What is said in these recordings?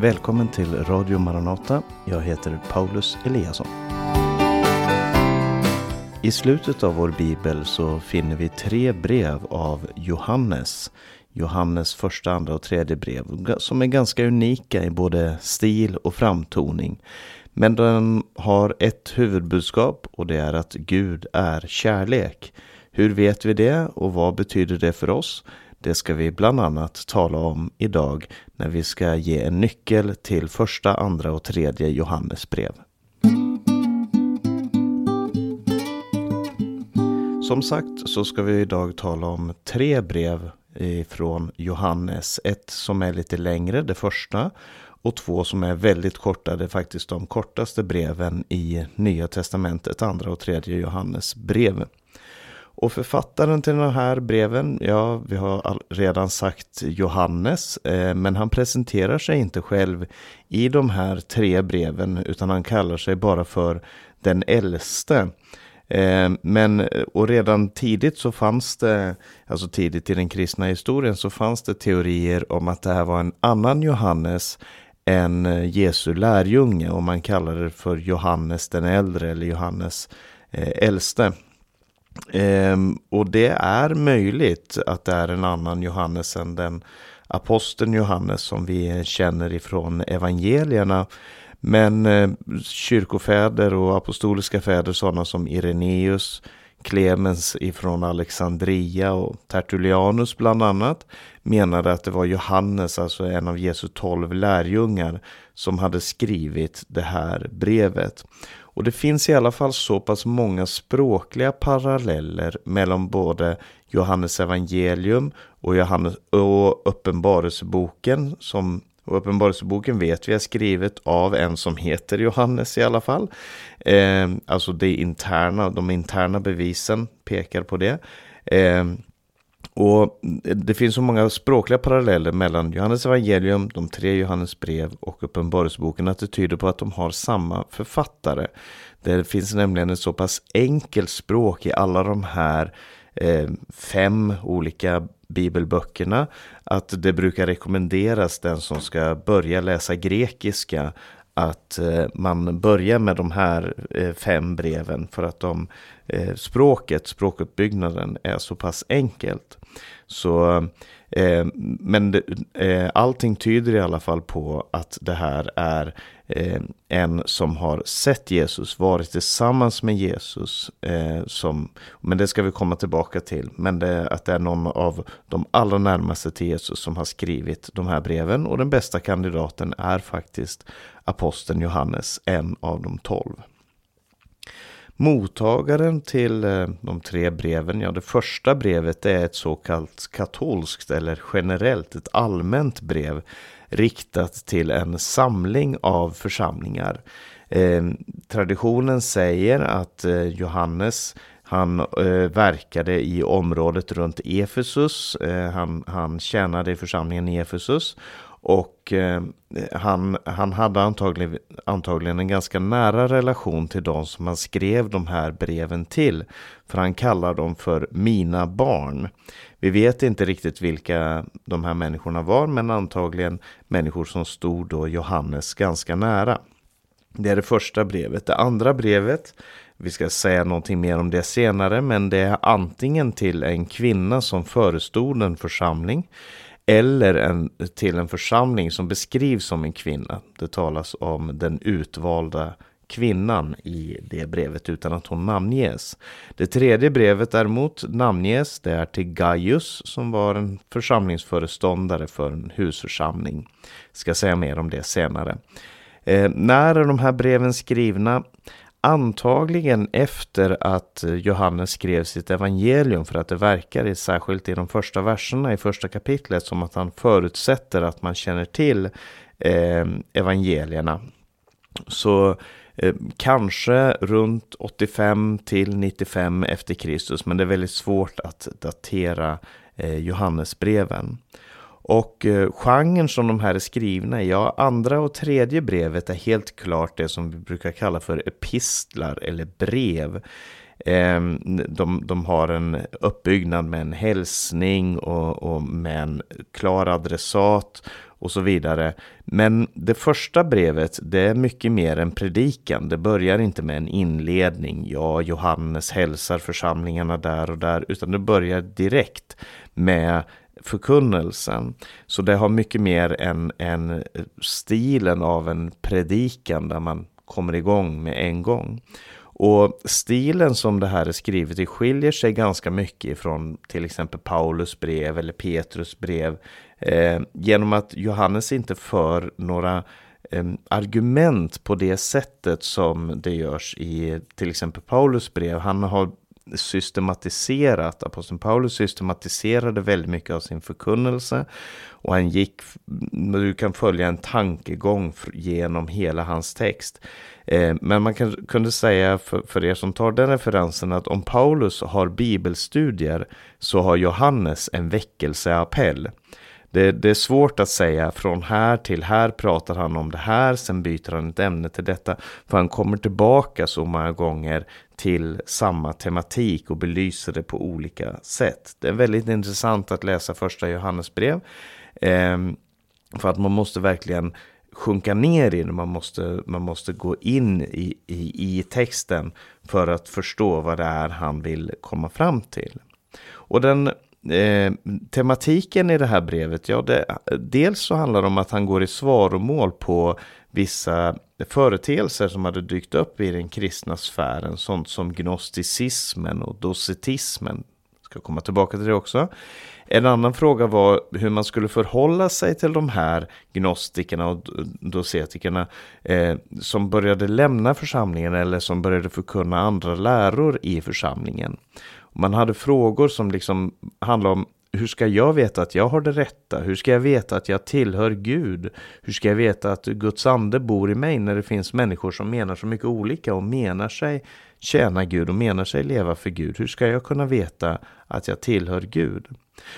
Välkommen till Radio Maranata. Jag heter Paulus Eliasson. I slutet av vår bibel så finner vi tre brev av Johannes. Johannes första, andra och tredje brev som är ganska unika i både stil och framtoning. Men de har ett huvudbudskap och det är att Gud är kärlek. Hur vet vi det och vad betyder det för oss? Det ska vi bland annat tala om idag när vi ska ge en nyckel till första, andra och tredje Johannesbrev. Som sagt så ska vi idag tala om tre brev från Johannes. Ett som är lite längre, det första, och två som är väldigt korta. Det är faktiskt de kortaste breven i Nya Testamentet, andra och tredje Johannes brev. Och författaren till de här breven, ja, vi har redan sagt Johannes, eh, men han presenterar sig inte själv i de här tre breven, utan han kallar sig bara för den äldste. Eh, men, och redan tidigt så fanns det, alltså tidigt i den kristna historien, så fanns det teorier om att det här var en annan Johannes än eh, Jesu lärjunge och man kallade det för Johannes den äldre eller Johannes eh, äldste. Ehm, och det är möjligt att det är en annan Johannes än den aposteln Johannes som vi känner ifrån evangelierna. Men eh, kyrkofäder och apostoliska fäder, sådana som Ireneus, Clemens ifrån Alexandria och Tertullianus bland annat menade att det var Johannes, alltså en av Jesu tolv lärjungar, som hade skrivit det här brevet. Och det finns i alla fall så pass många språkliga paralleller mellan både Johannes evangelium och, Johannes, och Uppenbarelseboken som och Uppenbarelseboken vet vi är skrivet av en som heter Johannes i alla fall. Eh, alltså det interna, de interna bevisen pekar på det. Eh, och det finns så många språkliga paralleller mellan Johannes evangelium, de tre Johannes brev och Uppenbarelseboken att det tyder på att de har samma författare. Det finns nämligen ett så pass enkelt språk i alla de här eh, fem olika bibelböckerna att det brukar rekommenderas den som ska börja läsa grekiska att eh, man börjar med de här eh, fem breven för att de, eh, språket, språkuppbyggnaden är så pass enkelt. Så, men allting tyder i alla fall på att det här är Eh, en som har sett Jesus, varit tillsammans med Jesus. Eh, som, men det ska vi komma tillbaka till. Men det, att det är någon av de allra närmaste till Jesus som har skrivit de här breven. Och den bästa kandidaten är faktiskt aposteln Johannes, en av de tolv. Mottagaren till eh, de tre breven, ja det första brevet är ett så kallat katolskt eller generellt, ett allmänt brev riktat till en samling av församlingar. Eh, traditionen säger att eh, Johannes han eh, verkade i området runt Efesus. Eh, han, han tjänade i församlingen i Efesus och eh, han, han hade antagligen, antagligen en ganska nära relation till de som han skrev de här breven till. För han kallar dem för mina barn. Vi vet inte riktigt vilka de här människorna var men antagligen människor som stod då Johannes ganska nära. Det är det första brevet. Det andra brevet, vi ska säga någonting mer om det senare, men det är antingen till en kvinna som förestod en församling eller en, till en församling som beskrivs som en kvinna. Det talas om den utvalda kvinnan i det brevet utan att hon namnges. Det tredje brevet däremot namnges, det är till Gaius som var en församlingsföreståndare för en husförsamling. Jag Ska säga mer om det senare. Eh, när är de här breven skrivna? Antagligen efter att Johannes skrev sitt evangelium för att det verkar särskilt i de första verserna i första kapitlet som att han förutsätter att man känner till eh, evangelierna. Så eh, kanske runt 85 till 95 efter Kristus men det är väldigt svårt att datera eh, Johannesbreven. Och eh, genren som de här är skrivna i, ja, andra och tredje brevet är helt klart det som vi brukar kalla för epistlar eller brev. Ehm, de, de har en uppbyggnad med en hälsning och, och med en klar adressat och så vidare. Men det första brevet, det är mycket mer en predikan. Det börjar inte med en inledning. Ja, Johannes hälsar församlingarna där och där, utan det börjar direkt med förkunnelsen. Så det har mycket mer än, än stilen av en predikan där man kommer igång med en gång. Och stilen som det här är skrivet i skiljer sig ganska mycket från till exempel Paulus brev eller Petrus brev. Eh, genom att Johannes inte för några eh, argument på det sättet som det görs i till exempel Paulus brev. Han har systematiserat, aposteln Paulus systematiserade väldigt mycket av sin förkunnelse och han gick, du kan följa en tankegång genom hela hans text. Eh, men man kan, kunde säga för, för er som tar den referensen att om Paulus har bibelstudier så har Johannes en väckelseappell. Det, det, är svårt att säga från här till här pratar han om det här, sen byter han ett ämne till detta. För han kommer tillbaka så många gånger till samma tematik och belyser det på olika sätt. Det är väldigt intressant att läsa första Johannesbrev. Eh, för att man måste verkligen sjunka ner i det, man måste, man måste gå in i, i, i texten för att förstå vad det är han vill komma fram till. Och den Eh, tematiken i det här brevet, ja, det, dels så handlar det om att han går i svaromål på vissa företeelser som hade dykt upp i den kristna sfären, sånt som gnosticismen och docetismen. Ska komma tillbaka till det också. En annan fråga var hur man skulle förhålla sig till de här gnostikerna och docetikerna eh, som började lämna församlingen eller som började förkunna andra läror i församlingen. Man hade frågor som liksom handlade om hur ska jag veta att jag har det rätta? Hur ska jag veta att jag tillhör Gud? Hur ska jag veta att Guds ande bor i mig när det finns människor som menar så mycket olika och menar sig tjäna Gud och menar sig leva för Gud? Hur ska jag kunna veta att jag tillhör Gud?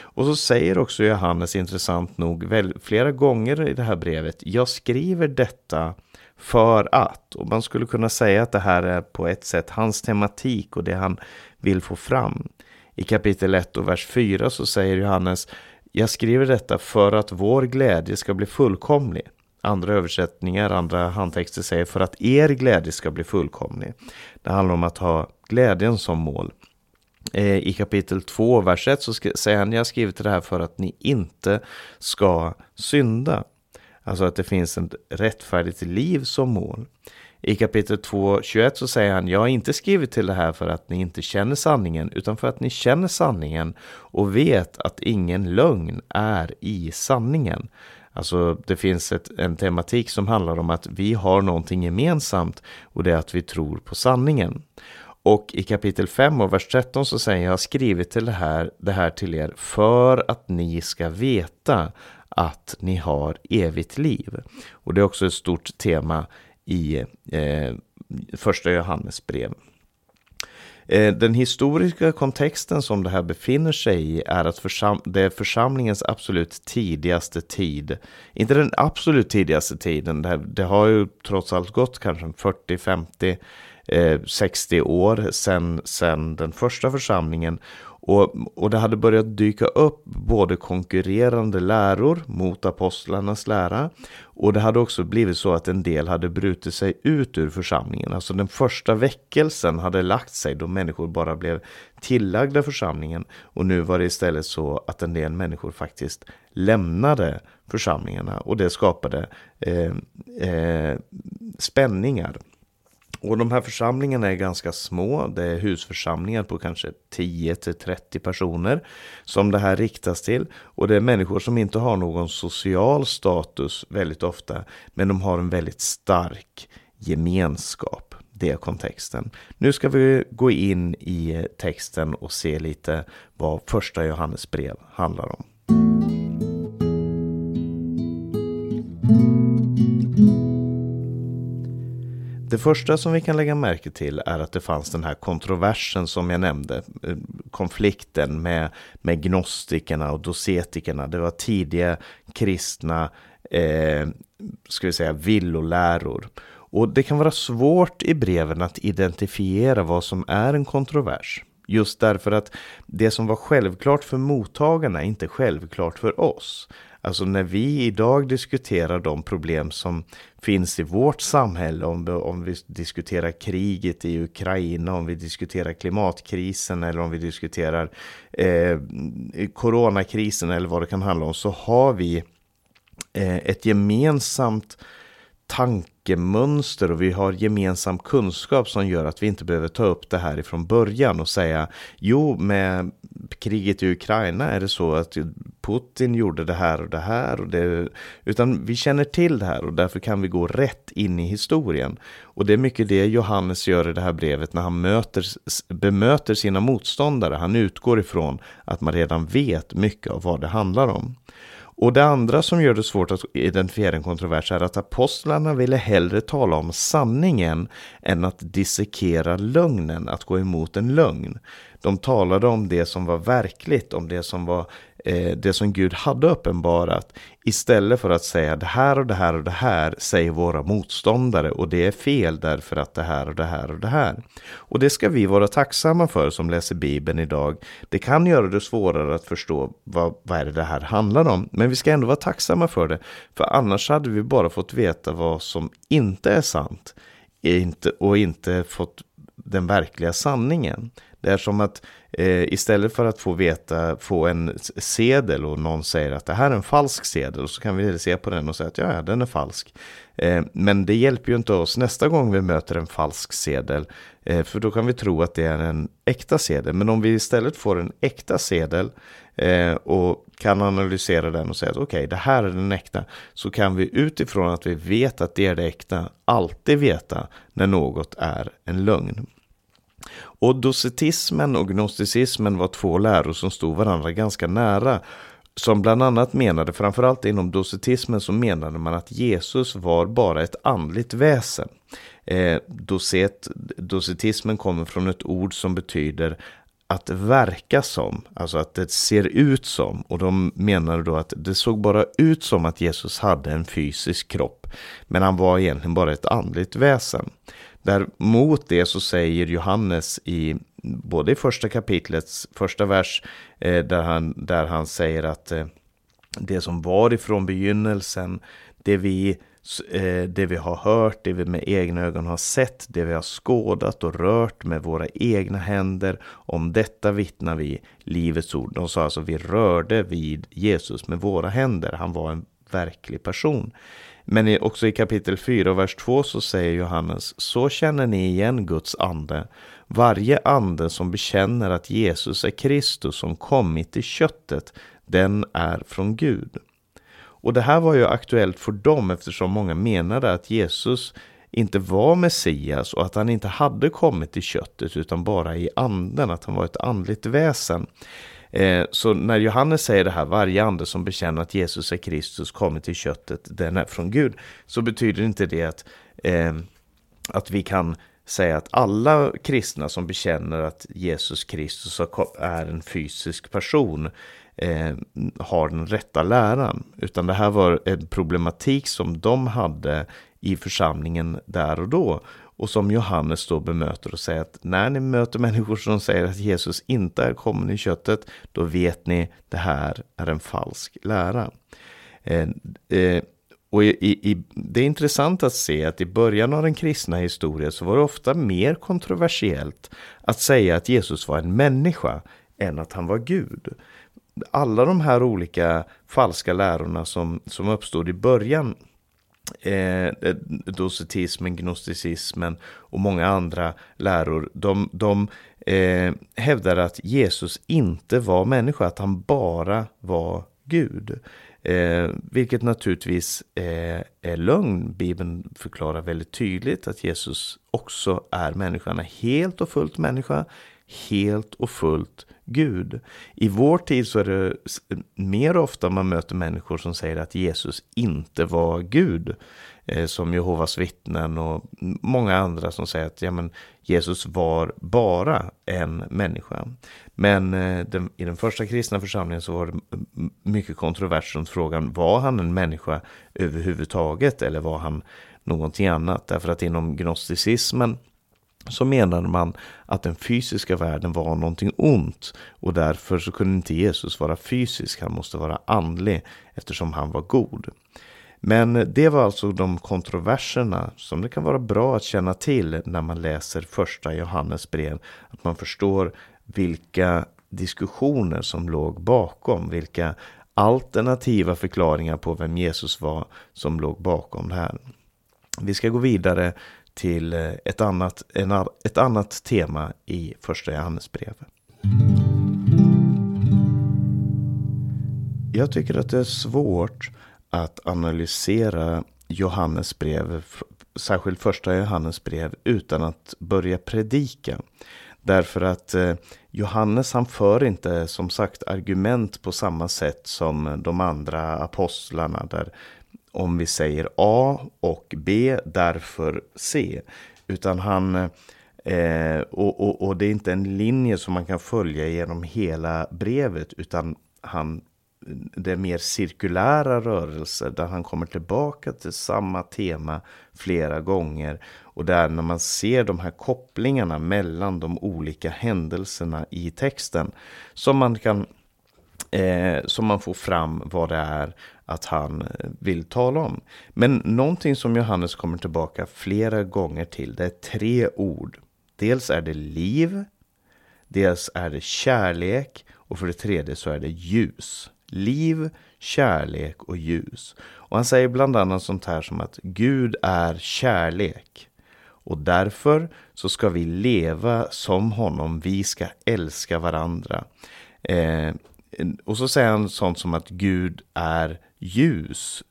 Och så säger också Johannes intressant nog väl, flera gånger i det här brevet, jag skriver detta för att, och man skulle kunna säga att det här är på ett sätt hans tematik och det han vill få fram. I kapitel 1 och vers 4 så säger Johannes Jag skriver detta för att vår glädje ska bli fullkomlig. Andra översättningar, andra handtexter säger för att er glädje ska bli fullkomlig. Det handlar om att ha glädjen som mål. Eh, I kapitel 2, vers 1 så säger han, jag har skrivit det här för att ni inte ska synda. Alltså att det finns ett rättfärdigt liv som mål. I kapitel 2.21 så säger han, jag har inte skrivit till det här för att ni inte känner sanningen, utan för att ni känner sanningen och vet att ingen lögn är i sanningen. Alltså det finns ett, en tematik som handlar om att vi har någonting gemensamt och det är att vi tror på sanningen. Och i kapitel 5 och vers 13 så säger jag, jag har skrivit till det här, det här till er för att ni ska veta att ni har evigt liv. Och det är också ett stort tema i eh, första Johannes brev. Eh, den historiska kontexten som det här befinner sig i är att försam det är församlingens absolut tidigaste tid. Inte den absolut tidigaste tiden, det, här, det har ju trots allt gått kanske 40, 50, eh, 60 år sedan, sedan den första församlingen. Och, och det hade börjat dyka upp både konkurrerande läror mot apostlarnas lära och det hade också blivit så att en del hade brutit sig ut ur församlingen. Alltså den första väckelsen hade lagt sig då människor bara blev tillagda församlingen och nu var det istället så att en del människor faktiskt lämnade församlingarna och det skapade eh, eh, spänningar. Och de här församlingarna är ganska små. Det är husförsamlingar på kanske 10 30 personer som det här riktas till. Och det är människor som inte har någon social status väldigt ofta, men de har en väldigt stark gemenskap. Det är kontexten. Nu ska vi gå in i texten och se lite vad första Johannes brev handlar om. Det första som vi kan lägga märke till är att det fanns den här kontroversen som jag nämnde. Eh, konflikten med, med gnostikerna och docetikerna. Det var tidiga kristna, eh, ska vi säga, villoläror. Och det kan vara svårt i breven att identifiera vad som är en kontrovers. Just därför att det som var självklart för mottagarna är inte självklart för oss. Alltså när vi idag diskuterar de problem som finns i vårt samhälle, om, om vi diskuterar kriget i Ukraina, om vi diskuterar klimatkrisen eller om vi diskuterar eh, coronakrisen eller vad det kan handla om, så har vi eh, ett gemensamt tankemönster och vi har gemensam kunskap som gör att vi inte behöver ta upp det här ifrån början och säga jo, med kriget i Ukraina är det så att Putin gjorde det här och det här. Och det, utan vi känner till det här och därför kan vi gå rätt in i historien. Och det är mycket det Johannes gör i det här brevet när han möter, bemöter sina motståndare. Han utgår ifrån att man redan vet mycket av vad det handlar om. Och det andra som gör det svårt att identifiera en kontrovers är att apostlarna ville hellre tala om sanningen än att dissekera lögnen, att gå emot en lögn. De talade om det som var verkligt, om det som var Eh, det som Gud hade uppenbarat. Istället för att säga det här och det här och det här säger våra motståndare och det är fel därför att det här och det här och det här. Och det ska vi vara tacksamma för som läser Bibeln idag. Det kan göra det svårare att förstå vad, vad är det, det här handlar om. Men vi ska ändå vara tacksamma för det. För annars hade vi bara fått veta vad som inte är sant. och inte fått den verkliga sanningen. Det är som att eh, istället för att få veta, få en sedel och någon säger att det här är en falsk sedel så kan vi se på den och säga att ja, den är falsk. Eh, men det hjälper ju inte oss nästa gång vi möter en falsk sedel. Eh, för då kan vi tro att det är en äkta sedel. Men om vi istället får en äkta sedel eh, och kan analysera den och säga att okej, okay, det här är den äkta. Så kan vi utifrån att vi vet att det är det äkta alltid veta när något är en lögn. Och docetismen och gnosticismen var två läror som stod varandra ganska nära. Som bland annat menade, framförallt inom docetismen, så menade man att Jesus var bara ett andligt väsen. Eh, docet, docetismen kommer från ett ord som betyder att verka som, alltså att det ser ut som. Och de menade då att det såg bara ut som att Jesus hade en fysisk kropp. Men han var egentligen bara ett andligt väsen. Där mot det så säger Johannes i både i första kapitlets första vers eh, där, han, där han säger att eh, det som var ifrån begynnelsen, det vi, eh, det vi har hört, det vi med egna ögon har sett, det vi har skådat och rört med våra egna händer, om detta vittnar vi livets ord. De sa alltså vi rörde vid Jesus med våra händer, han var en verklig person. Men också i kapitel 4 vers 2 så säger Johannes, så känner ni igen Guds ande. Varje ande som bekänner att Jesus är Kristus som kommit i köttet, den är från Gud. Och det här var ju aktuellt för dem eftersom många menade att Jesus inte var Messias och att han inte hade kommit i köttet utan bara i anden, att han var ett andligt väsen. Eh, så när Johannes säger det här, varje ande som bekänner att Jesus är Kristus kommer till köttet, den är från Gud, så betyder inte det att, eh, att vi kan säga att alla kristna som bekänner att Jesus Kristus är en fysisk person eh, har den rätta läran. Utan det här var en problematik som de hade i församlingen där och då. Och som Johannes då bemöter och säger att när ni möter människor som säger att Jesus inte är kommen i köttet, då vet ni att det här är en falsk lära. Eh, eh, och i, i, det är intressant att se att i början av den kristna historien så var det ofta mer kontroversiellt att säga att Jesus var en människa än att han var Gud. Alla de här olika falska lärorna som, som uppstod i början Eh, eh, docetismen, gnosticismen och många andra läror, de, de eh, hävdar att Jesus inte var människa, att han bara var Gud. Eh, vilket naturligtvis eh, är lögn. Bibeln förklarar väldigt tydligt att Jesus också är människan, är helt och fullt människa, helt och fullt Gud. I vår tid så är det mer ofta man möter människor som säger att Jesus inte var Gud. Eh, som Jehovas vittnen och många andra som säger att ja, men Jesus var bara en människa. Men eh, den, i den första kristna församlingen så var det mycket kontrovers runt frågan, var han en människa överhuvudtaget eller var han någonting annat? Därför att inom gnosticismen så menade man att den fysiska världen var någonting ont och därför så kunde inte Jesus vara fysisk, han måste vara andlig eftersom han var god. Men det var alltså de kontroverserna som det kan vara bra att känna till när man läser första Johannes brev. Att man förstår vilka diskussioner som låg bakom, vilka alternativa förklaringar på vem Jesus var som låg bakom det här. Vi ska gå vidare till eh, ett annat, en, ett annat tema i första Johannesbrevet. Jag tycker att det är svårt att analysera Johannes brev, särskilt första Johannes brev, utan att börja predika. Därför att eh, Johannes han för inte som sagt argument på samma sätt som de andra apostlarna. Där om vi säger A och B, därför C. Utan han, eh, och, och, och det är inte en linje som man kan följa genom hela brevet, utan han det är mer cirkulära rörelser där han kommer tillbaka till samma tema flera gånger. Och där när man ser de här kopplingarna mellan de olika händelserna i texten som man kan eh, som man får fram vad det är att han eh, vill tala om. Men någonting som Johannes kommer tillbaka flera gånger till, det är tre ord. Dels är det liv, dels är det kärlek och för det tredje så är det ljus. Liv, kärlek och ljus. Och han säger bland annat sånt här som att Gud är kärlek. Och därför så ska vi leva som honom, vi ska älska varandra. Eh, och så säger han sånt som att Gud är ljus.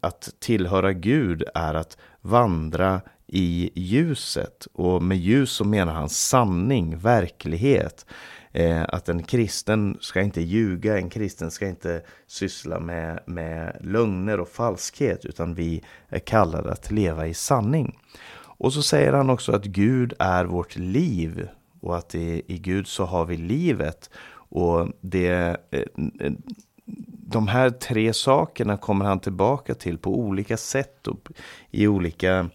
Att tillhöra Gud är att vandra i ljuset. Och med ljus så menar han sanning, verklighet. Eh, att en kristen ska inte ljuga, en kristen ska inte syssla med, med lögner och falskhet, utan vi är kallade att leva i sanning. Och så säger han också att Gud är vårt liv och att i, i Gud så har vi livet. Och det, eh, de här tre sakerna kommer han tillbaka till på olika sätt och i olika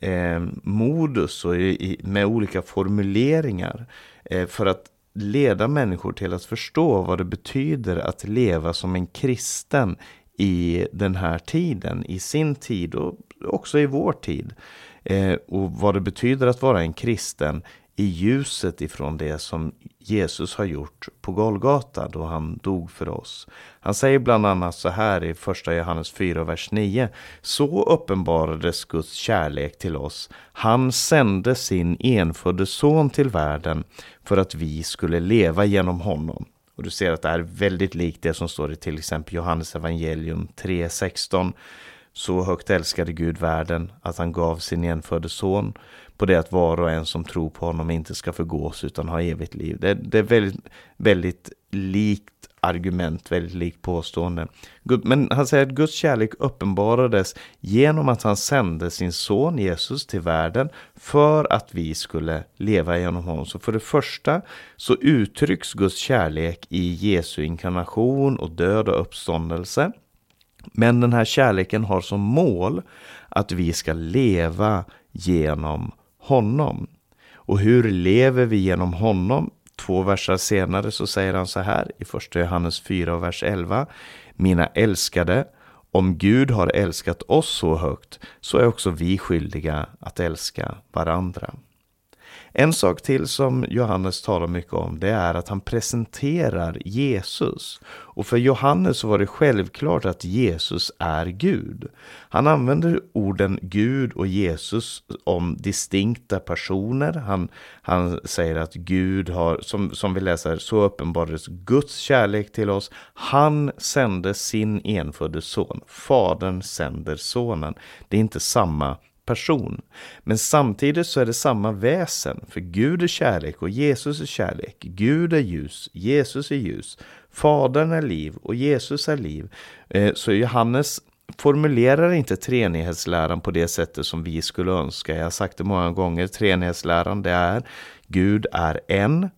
eh, modus och i, med olika formuleringar. Eh, för att leda människor till att förstå vad det betyder att leva som en kristen i den här tiden, i sin tid och också i vår tid. Eh, och vad det betyder att vara en kristen i ljuset ifrån det som Jesus har gjort på Golgata då han dog för oss. Han säger bland annat så här i första Johannes 4, vers 9. Så uppenbarades Guds kärlek till oss. Han sände sin enfödde son till världen för att vi skulle leva genom honom. Och du ser att det är väldigt likt det som står i till exempel Johannes evangelium 3.16. Så högt älskade Gud världen att han gav sin enfödde son på det att var och en som tror på honom inte ska förgås utan ha evigt liv. Det, det är väldigt, väldigt likt argument, väldigt likt påstående. Men han säger att Guds kärlek uppenbarades genom att han sände sin son Jesus till världen för att vi skulle leva genom honom. Så för det första så uttrycks Guds kärlek i Jesu inkarnation och död och uppståndelse. Men den här kärleken har som mål att vi ska leva genom honom. Och hur lever vi genom honom? Två verser senare så säger han så här i första Johannes 4 och vers 11. Mina älskade, om Gud har älskat oss så högt så är också vi skyldiga att älska varandra. En sak till som Johannes talar mycket om det är att han presenterar Jesus. Och för Johannes var det självklart att Jesus är Gud. Han använder orden Gud och Jesus om distinkta personer. Han, han säger att Gud har, som, som vi läser, så uppenbarades Guds kärlek till oss. Han sände sin enfödde son. Fadern sänder sonen. Det är inte samma person. Men samtidigt så är det samma väsen, för Gud är kärlek och Jesus är kärlek. Gud är ljus, Jesus är ljus. Fadern är liv och Jesus är liv. Eh, så Johannes formulerar inte treenighetsläran på det sättet som vi skulle önska. Jag har sagt det många gånger, treenighetsläran det är Gud är en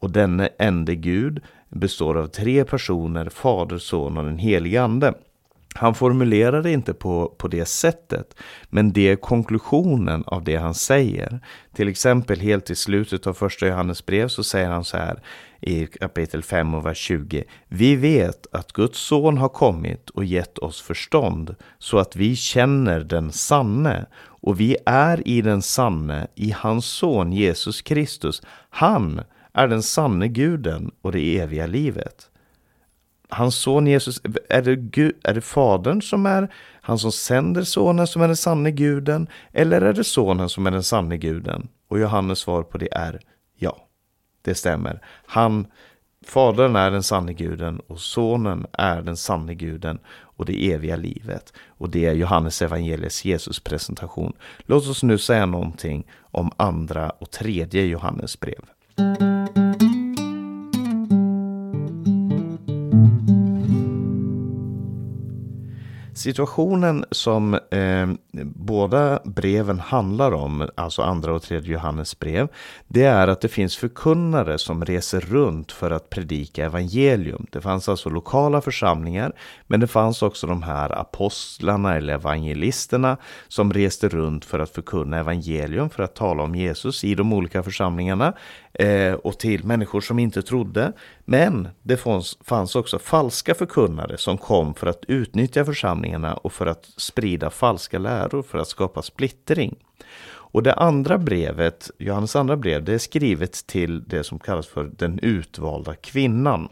och denne ende Gud består av tre personer, Fader, Son och den helige Ande. Han formulerar det inte på, på det sättet, men det är konklusionen av det han säger. Till exempel helt i slutet av första Johannes brev så säger han så här i kapitel 5 och vers 20. Vi vet att Guds son har kommit och gett oss förstånd så att vi känner den sanne och vi är i den sanne, i hans son Jesus Kristus. Han är den sanne guden och det eviga livet hans son Jesus, är det, Gud, är det fadern som är han som sänder sonen som är den sanne guden? Eller är det sonen som är den sanne guden? Och Johannes svar på det är ja, det stämmer. Han, fadern är den sanne guden och sonen är den sanne guden och det eviga livet. Och det är Johannes evangeliets Jesus presentation. Låt oss nu säga någonting om andra och tredje Johannes brev. Situationen som eh, båda breven handlar om, alltså andra och tredje Johannes brev, det är att det finns förkunnare som reser runt för att predika evangelium. Det fanns alltså lokala församlingar, men det fanns också de här apostlarna eller evangelisterna som reste runt för att förkunna evangelium, för att tala om Jesus i de olika församlingarna eh, och till människor som inte trodde. Men det fanns, fanns också falska förkunnare som kom för att utnyttja församlingarna och för att sprida falska läror för att skapa splittring. Och det andra brevet, Johannes andra brev, det är skrivet till det som kallas för den utvalda kvinnan.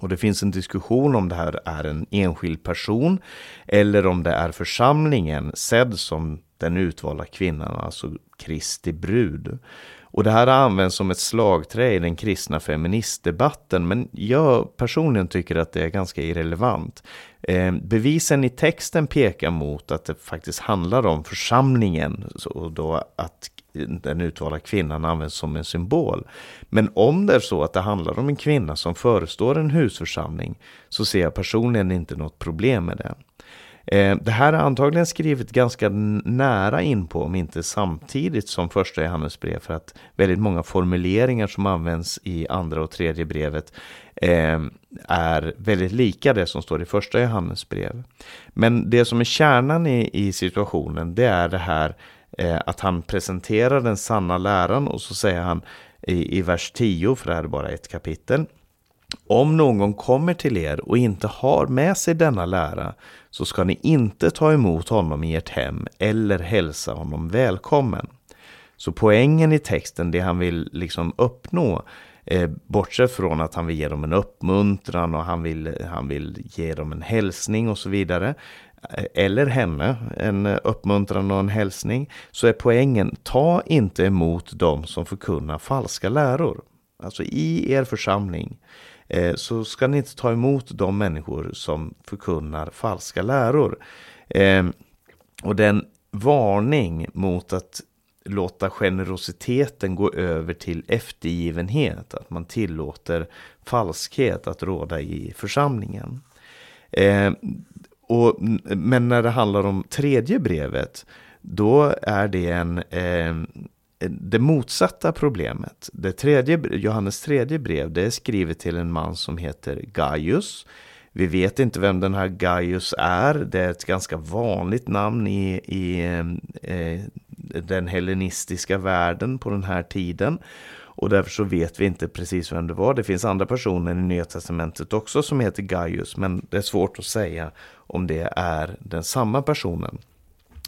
Och det finns en diskussion om det här är en enskild person eller om det är församlingen sedd som den utvalda kvinnan, alltså Kristi brud. Och det här används som ett slagträ i den kristna feministdebatten, men jag personligen tycker att det är ganska irrelevant. Eh, bevisen i texten pekar mot att det faktiskt handlar om församlingen, och då att den utvalda kvinnan används som en symbol. Men om det är så att det handlar om en kvinna som förestår en husförsamling, så ser jag personligen inte något problem med det. Eh, det här är antagligen skrivet ganska nära in på, om inte samtidigt som första Johannesbrev, för att väldigt många formuleringar som används i andra och tredje brevet eh, är väldigt lika det som står i första Johannesbrev. Men det som är kärnan i, i situationen, det är det här eh, att han presenterar den sanna läran och så säger han i, i vers 10, för det här är bara ett kapitel, om någon kommer till er och inte har med sig denna lära så ska ni inte ta emot honom i ert hem eller hälsa honom välkommen. Så poängen i texten, det han vill liksom uppnå, eh, bortsett från att han vill ge dem en uppmuntran och han vill, han vill ge dem en hälsning och så vidare, eh, eller henne en uppmuntran och en hälsning, så är poängen, ta inte emot dem som förkunnar falska läror. Alltså i er församling Eh, så ska ni inte ta emot de människor som förkunnar falska läror. Ehm, och den varning mot att låta generositeten gå över till eftergivenhet, att man tillåter falskhet att råda i församlingen. Ehm, och, men när det handlar om tredje brevet, då är det en, ehm, det motsatta problemet. Det tredje, Johannes tredje brev det är skrivet till en man som heter Gaius. Vi vet inte vem den här Gaius är. Det är ett ganska vanligt namn i, i eh, den hellenistiska världen på den här tiden. Och därför så vet vi inte precis vem det var. Det finns andra personer i Nya Testamentet också som heter Gaius. Men det är svårt att säga om det är den samma personen.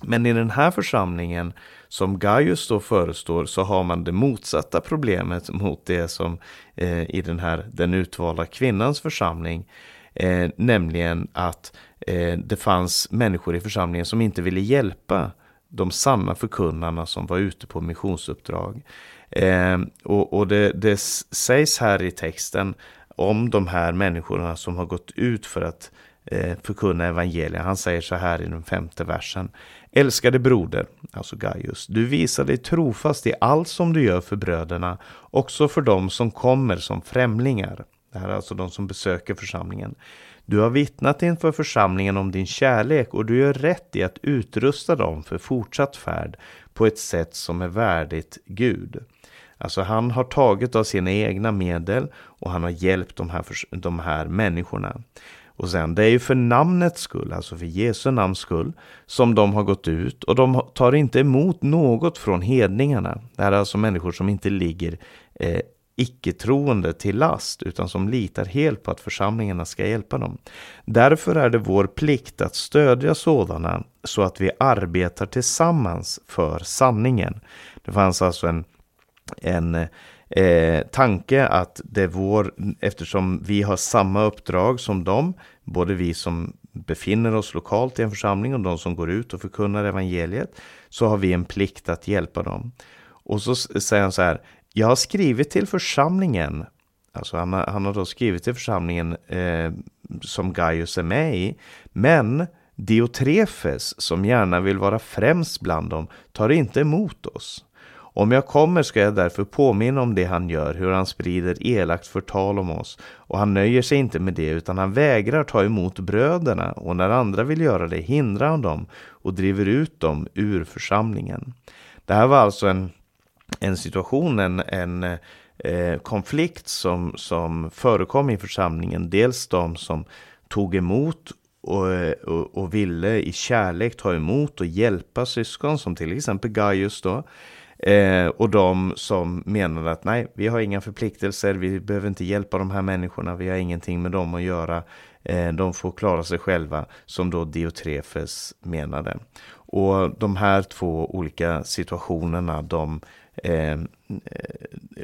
Men i den här församlingen som Gaius då förestår så har man det motsatta problemet mot det som eh, i den här den utvalda kvinnans församling. Eh, nämligen att eh, det fanns människor i församlingen som inte ville hjälpa de sanna förkunnarna som var ute på missionsuppdrag. Eh, och, och det, det sägs här i texten om de här människorna som har gått ut för att eh, förkunna evangeliet. Han säger så här i den femte versen. Älskade broder, alltså Gaius, du visar dig trofast i allt som du gör för bröderna, också för dem som kommer som främlingar. Det här är alltså de som besöker församlingen. Du har vittnat inför församlingen om din kärlek och du gör rätt i att utrusta dem för fortsatt färd på ett sätt som är värdigt Gud. Alltså han har tagit av sina egna medel och han har hjälpt de här, de här människorna. Och sen, det är ju för namnets skull, alltså för Jesu namns skull, som de har gått ut och de tar inte emot något från hedningarna. Det här är alltså människor som inte ligger eh, icke-troende till last, utan som litar helt på att församlingarna ska hjälpa dem. Därför är det vår plikt att stödja sådana så att vi arbetar tillsammans för sanningen. Det fanns alltså en, en eh, tanke att det är vår, eftersom vi har samma uppdrag som dem, både vi som befinner oss lokalt i en församling och de som går ut och förkunnar evangeliet, så har vi en plikt att hjälpa dem. Och så säger han så här, jag har skrivit till församlingen, alltså han har, han har då skrivit till församlingen eh, som Gaius är med i, men Diotrefes, som gärna vill vara främst bland dem, tar inte emot oss. Om jag kommer ska jag därför påminna om det han gör, hur han sprider elakt förtal om oss. Och han nöjer sig inte med det, utan han vägrar ta emot bröderna, och när andra vill göra det hindrar han dem och driver ut dem ur församlingen. Det här var alltså en en situation, en, en eh, konflikt som, som förekom i församlingen. Dels de som tog emot och, och, och, ville i kärlek ta emot och hjälpa syskon som till exempel Gaius då. Eh, och de som menade att nej, vi har inga förpliktelser, vi behöver inte hjälpa de här människorna, vi har ingenting med dem att göra. Eh, de får klara sig själva, som då Diotrefes menade. Och de här två olika situationerna, de Eh, eh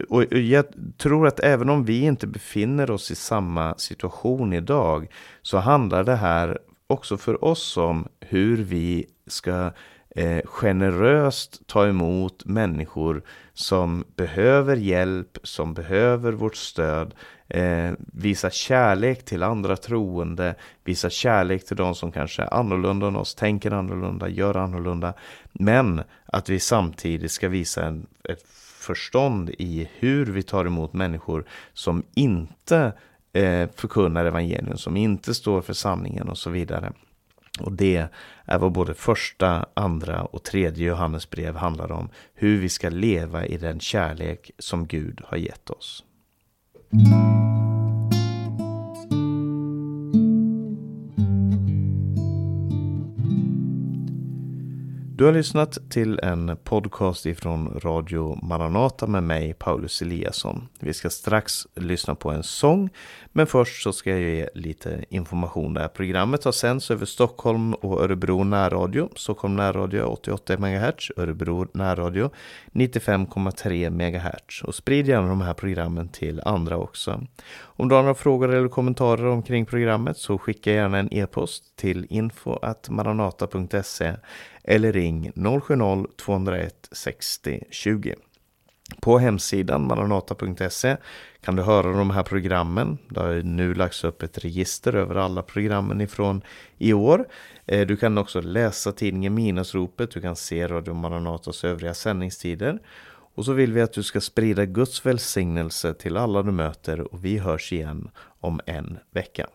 och jag tror att även om vi inte befinner oss i samma situation idag så handlar det här också för oss om hur vi ska eh, generöst ta emot människor som behöver hjälp, som behöver vårt stöd, eh, visa kärlek till andra troende, visa kärlek till de som kanske är annorlunda än oss, tänker annorlunda, gör annorlunda. Men att vi samtidigt ska visa en, ett förstånd i hur vi tar emot människor som inte eh, förkunnar evangelium, som inte står för sanningen och så vidare. Och det är vad både första, andra och tredje Johannesbrev handlar om. Hur vi ska leva i den kärlek som Gud har gett oss. Du har lyssnat till en podcast ifrån Radio Maranata med mig, Paulus Eliasson. Vi ska strax lyssna på en sång, men först så ska jag ge lite information. Det här programmet har sänds över Stockholm och Örebro närradio. Stockholm närradio 88 MHz, Örebro närradio 95,3 MHz. Och sprid gärna de här programmen till andra också. Om du har några frågor eller kommentarer omkring programmet så skicka gärna en e-post till info.maranata.se eller ring 070-201 60 20. På hemsidan maranata.se kan du höra de här programmen. Det har nu lagts upp ett register över alla programmen ifrån i år. Eh, du kan också läsa tidningen Minusropet, du kan se Radio Maranatas övriga sändningstider. Och så vill vi att du ska sprida Guds välsignelse till alla du möter och vi hörs igen om en vecka.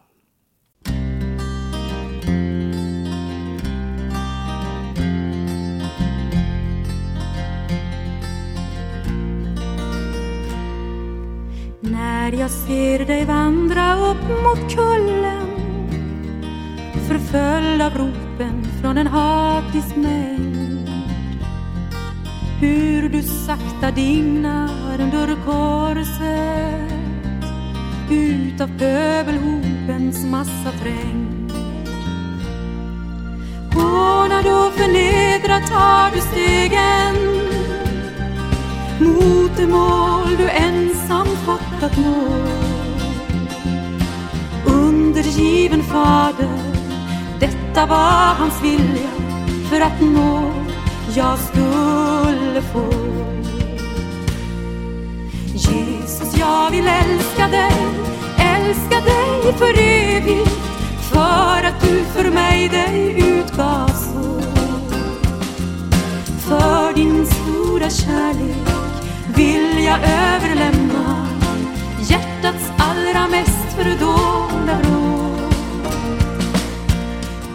När jag ser dig vandra upp mot kullen förföljd av ropen från en hatisk mängd. Hur du sakta dignar under korset ut av pöbelhopens massaträngd Hånad och förnedrad tar du stegen mot det mål du ensam fattat nå. Undergiven fader, detta var hans vilja för att nå. Jag skulle få. Jesus, jag vill älska dig, älska dig för evigt. För att du för mig dig utgav så. För din stora kärlek vill jag överlämna hjärtats allra mest fördolda vrå.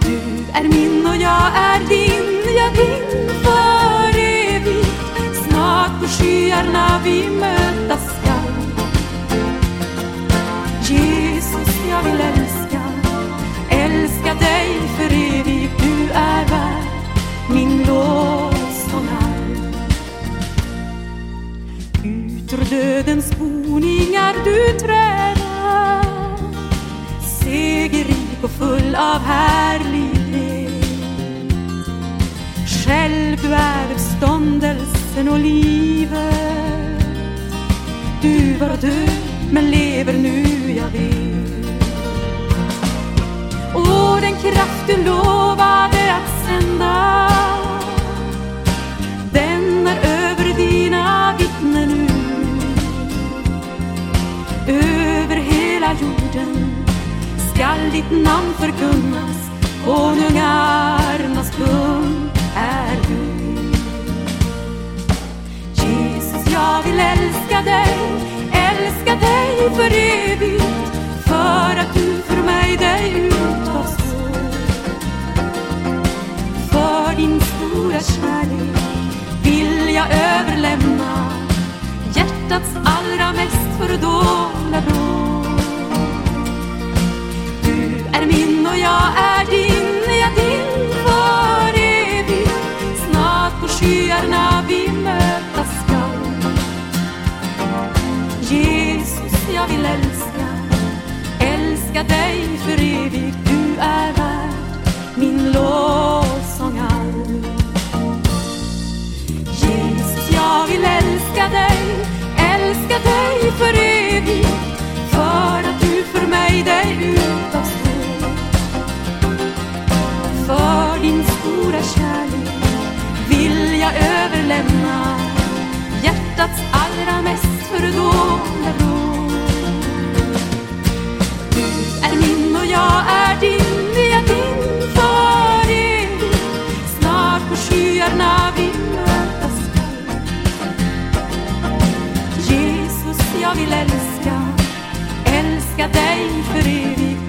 Du är min och jag är din, ja din för evigt. Snart på skyarna vi mötas skall. Jesus, jag vill älska, älska dig för evigt. Du är värd min lov. dödens boningar du träda Segerrik och full av härlighet. Själv du är uppståndelsen och livet. Du var död men lever nu, jag vet. Och den kraft du lovade att sända. Den är över dina vittnen nu. Över hela jorden skall ditt namn förkunnas. Konungarnas kung är du. Jesus, jag vill älska dig Älska dig för evigt För att du för mig dig utgav så För din stora kärlek vill jag överlämna hjärtats allra mest fördolda vrå Du är min och jag är din, ja din för evigt. Snart på skyarna vi mötas skall. Jesus, jag vill älska, älska dig för evigt Du är värd min lov. Längtats allra mest fördolda vrå. Du är min och jag är din, vi är din för evigt. Snart på skyarna vi mötas skall. Jesus, jag vill älska, älska dig för evigt.